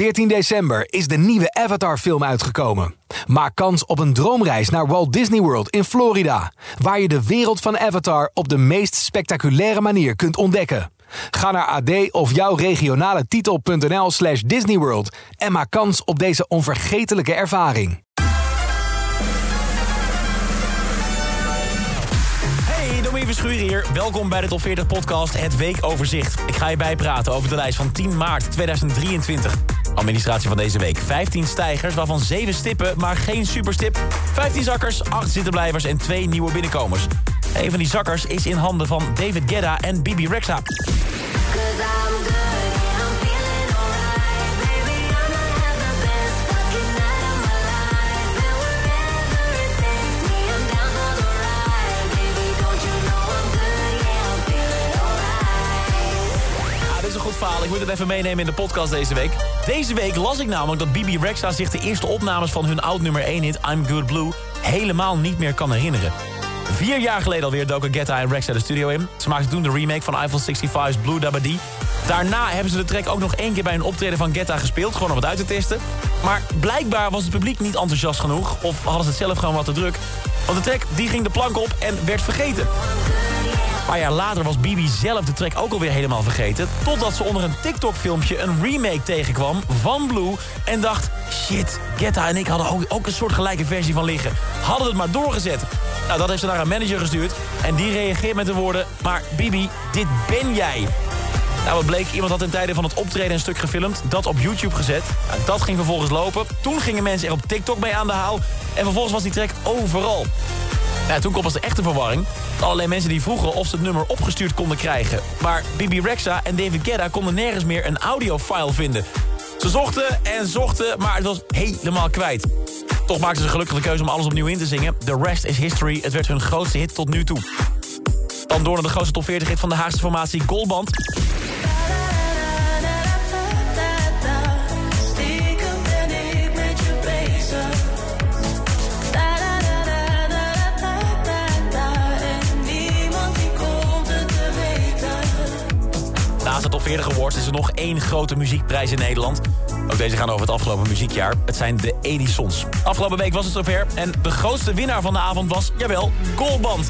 14 december is de nieuwe Avatar-film uitgekomen. Maak kans op een droomreis naar Walt Disney World in Florida, waar je de wereld van Avatar op de meest spectaculaire manier kunt ontdekken. Ga naar ad of jouw regionale titel.nl slash Disneyworld en maak kans op deze onvergetelijke ervaring. Hey, Verschuren hier. Welkom bij de Top 40 podcast, het weekoverzicht. Ik ga je bijpraten over de lijst van 10 maart 2023. Administratie van deze week. 15 stijgers, waarvan 7 stippen, maar geen superstip. 15 zakkers, 8 zittenblijvers en 2 nieuwe binnenkomers. Een van die zakkers is in handen van David Guetta en Bibi Rexa. Ik moet het even meenemen in de podcast deze week. Deze week las ik namelijk dat Bibi Rexa zich de eerste opnames van hun oud nummer 1 hit I'm Good Blue helemaal niet meer kan herinneren. Vier jaar geleden alweer doken Guetta en Rexa de studio in. Ze maakten toen de remake van Eiffel 65's Blue Dabba Dee. Daarna hebben ze de track ook nog één keer bij een optreden van Guetta gespeeld. Gewoon om het uit te testen. Maar blijkbaar was het publiek niet enthousiast genoeg. Of hadden ze het zelf gewoon wat te druk. Want de track die ging de plank op en werd vergeten. Paar jaar later was Bibi zelf de track ook alweer helemaal vergeten. Totdat ze onder een TikTok-filmpje een remake tegenkwam van Blue. En dacht, shit, Guetta en ik hadden ook, ook een soort gelijke versie van liggen. Hadden het maar doorgezet. Nou, dat heeft ze naar haar manager gestuurd. En die reageert met de woorden, maar Bibi, dit ben jij. Nou, wat bleek, iemand had in tijden van het optreden een stuk gefilmd, dat op YouTube gezet. Nou, dat ging vervolgens lopen. Toen gingen mensen er op TikTok mee aan de haal. En vervolgens was die track overal. Nou, toen kwam pas de echte verwarring. Allerlei mensen die vroegen of ze het nummer opgestuurd konden krijgen. Maar Bibi Rexa en David Guetta konden nergens meer een audiofile vinden. Ze zochten en zochten, maar het was helemaal kwijt. Toch maakten ze gelukkig de keuze om alles opnieuw in te zingen. The rest is history. Het werd hun grootste hit tot nu toe. Dan door naar de grootste top 40 hit van de Haagse formatie Goldband. 40 awards is er nog één grote muziekprijs in Nederland. Ook deze gaan over het afgelopen muziekjaar. Het zijn de Edisons. Afgelopen week was het zover. En de grootste winnaar van de avond was, jawel, Goldband.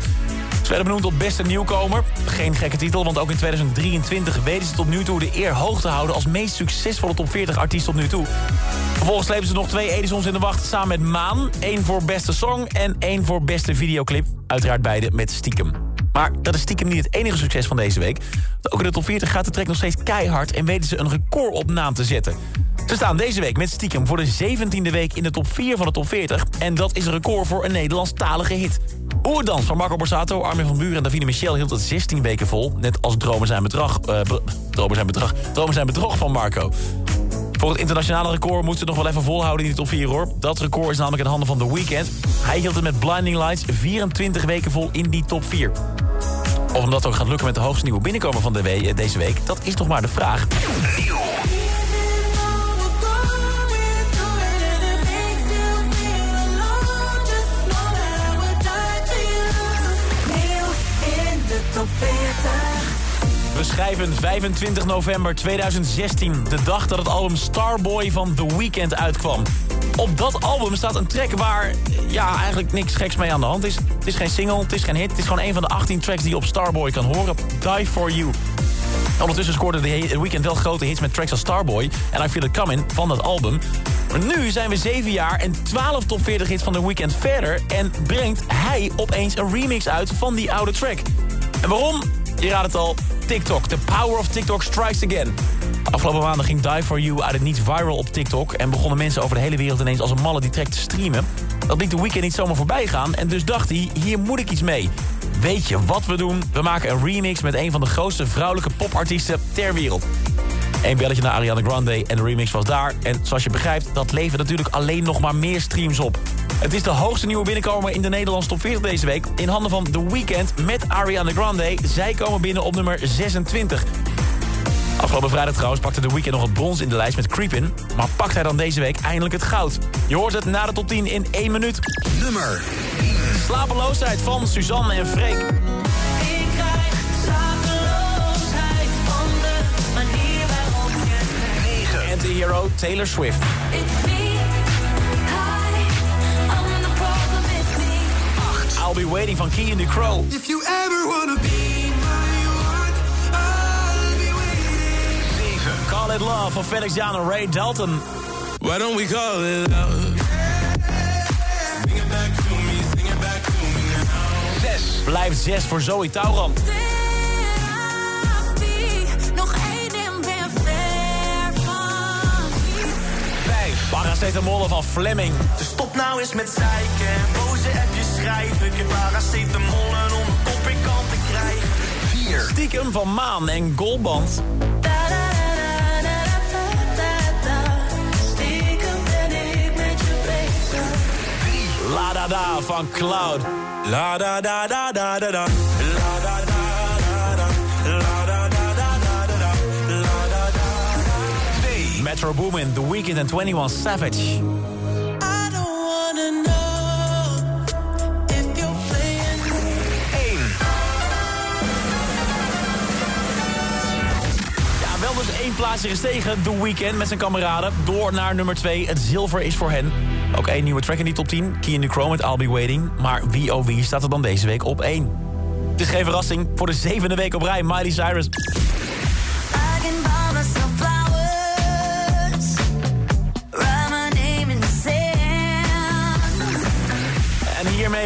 Ze werden benoemd tot beste nieuwkomer. Geen gekke titel, want ook in 2023 weten ze tot nu toe de eer hoog te houden... als meest succesvolle top 40 artiest tot nu toe. Vervolgens slepen ze nog twee Edisons in de wacht samen met Maan. Eén voor beste song en één voor beste videoclip. Uiteraard beide met Stiekem. Maar dat is stiekem niet het enige succes van deze week. Ook in de top 40 gaat de track nog steeds keihard... en weten ze een record op naam te zetten. Ze staan deze week met Stiekem voor de 17e week in de top 4 van de top 40. En dat is een record voor een Nederlandstalige hit. Oerdans van Marco Borsato, Armin van Buren en Davine Michel hield het 16 weken vol. Net als Dromen zijn bedrag, eh, dromen zijn bedrag, Dromen zijn bedrog van Marco. Voor het internationale record moeten ze nog wel even volhouden in die top 4 hoor. Dat record is namelijk in handen van The Weeknd. Hij hield het met Blinding Lights 24 weken vol in die top 4. Of omdat ook gaat lukken met de hoogste nieuwe binnenkomer van de we- eh, deze week, dat is nog maar de vraag. Top 40. We schrijven 25 november 2016, de dag dat het album Starboy van The Weeknd uitkwam. Op dat album staat een track waar ja, eigenlijk niks geks mee aan de hand is. Het is geen single, het is geen hit, het is gewoon een van de 18 tracks die je op Starboy kan horen. Die For You. Ondertussen scoorde The Weeknd wel grote hits met tracks als Starboy en I Feel It Coming van dat album. Maar nu zijn we 7 jaar en 12 top 40 hits van The Weeknd verder... en brengt hij opeens een remix uit van die oude track. En waarom? Je raadt het al, TikTok. The power of TikTok strikes again. Afgelopen maanden ging Die For You uit het niet viral op TikTok... en begonnen mensen over de hele wereld ineens als een malle die track te streamen. Dat liet The Weeknd niet zomaar voorbij gaan en dus dacht hij, hier moet ik iets mee. Weet je wat we doen? We maken een remix met een van de grootste vrouwelijke popartiesten ter wereld. Eén belletje naar Ariana Grande en de remix was daar. En zoals je begrijpt, dat levert natuurlijk alleen nog maar meer streams op. Het is de hoogste nieuwe binnenkomer in de Nederlandse top 40 deze week. In handen van The Weeknd met Ariana Grande. Zij komen binnen op nummer 26. Afgelopen vrijdag trouwens pakte The Weeknd nog het brons in de lijst met Creepin. Maar pakt hij dan deze week eindelijk het goud? Je hoort het na de top 10 in 1 minuut. Nummer Slapeloosheid van Suzanne en Freek. Ik krijg slapeloosheid van de manier waarop je Anti-hero Taylor Swift. Waiting van Key in the Crow. If you ever wanna be my one, I'll be waiting. Call It Love van Felix Jan en Ray Dalton. Why don't we call it love? Sing it back to me, sing it back to me now. 6. Blijft 6 voor Zoe Tauran. Paracetamol van Fleming. Dus stop nou eens met zeiken en boze appjes schrijven. Ik heb paracetamol en om een kop in kant te krijgen. 4. Stiekem van Maan en Golband. La Da Da van Cloud. La da da da da da da Metro Boomin, The Weeknd en 21 Savage. I don't wanna know if you're playing 1. Ja, wel dus één plaatsje gestegen. The Weeknd met zijn kameraden. Door naar nummer 2. Het zilver is voor hen. Ook één nieuwe track in die top 10. Key in the Chrome met I'll Be Waiting. Maar wie oh wie staat er dan deze week op 1? Het is geen verrassing. Voor de zevende week op rij, Miley Cyrus.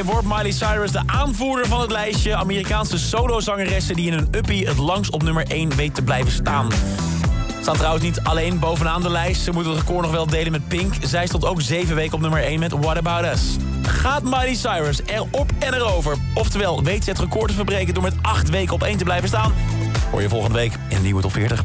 Wordt Miley Cyrus de aanvoerder van het lijstje. Amerikaanse solozangeressen die in een uppie het langst op nummer 1 weet te blijven staan. Staan trouwens niet alleen bovenaan de lijst. Ze moeten het record nog wel delen met Pink. Zij stond ook 7 weken op nummer 1 met What About Us. Gaat Miley Cyrus erop en erover? Oftewel, weet ze het record te verbreken door met 8 weken op 1 te blijven staan? Hoor je volgende week in de nieuwe top 40.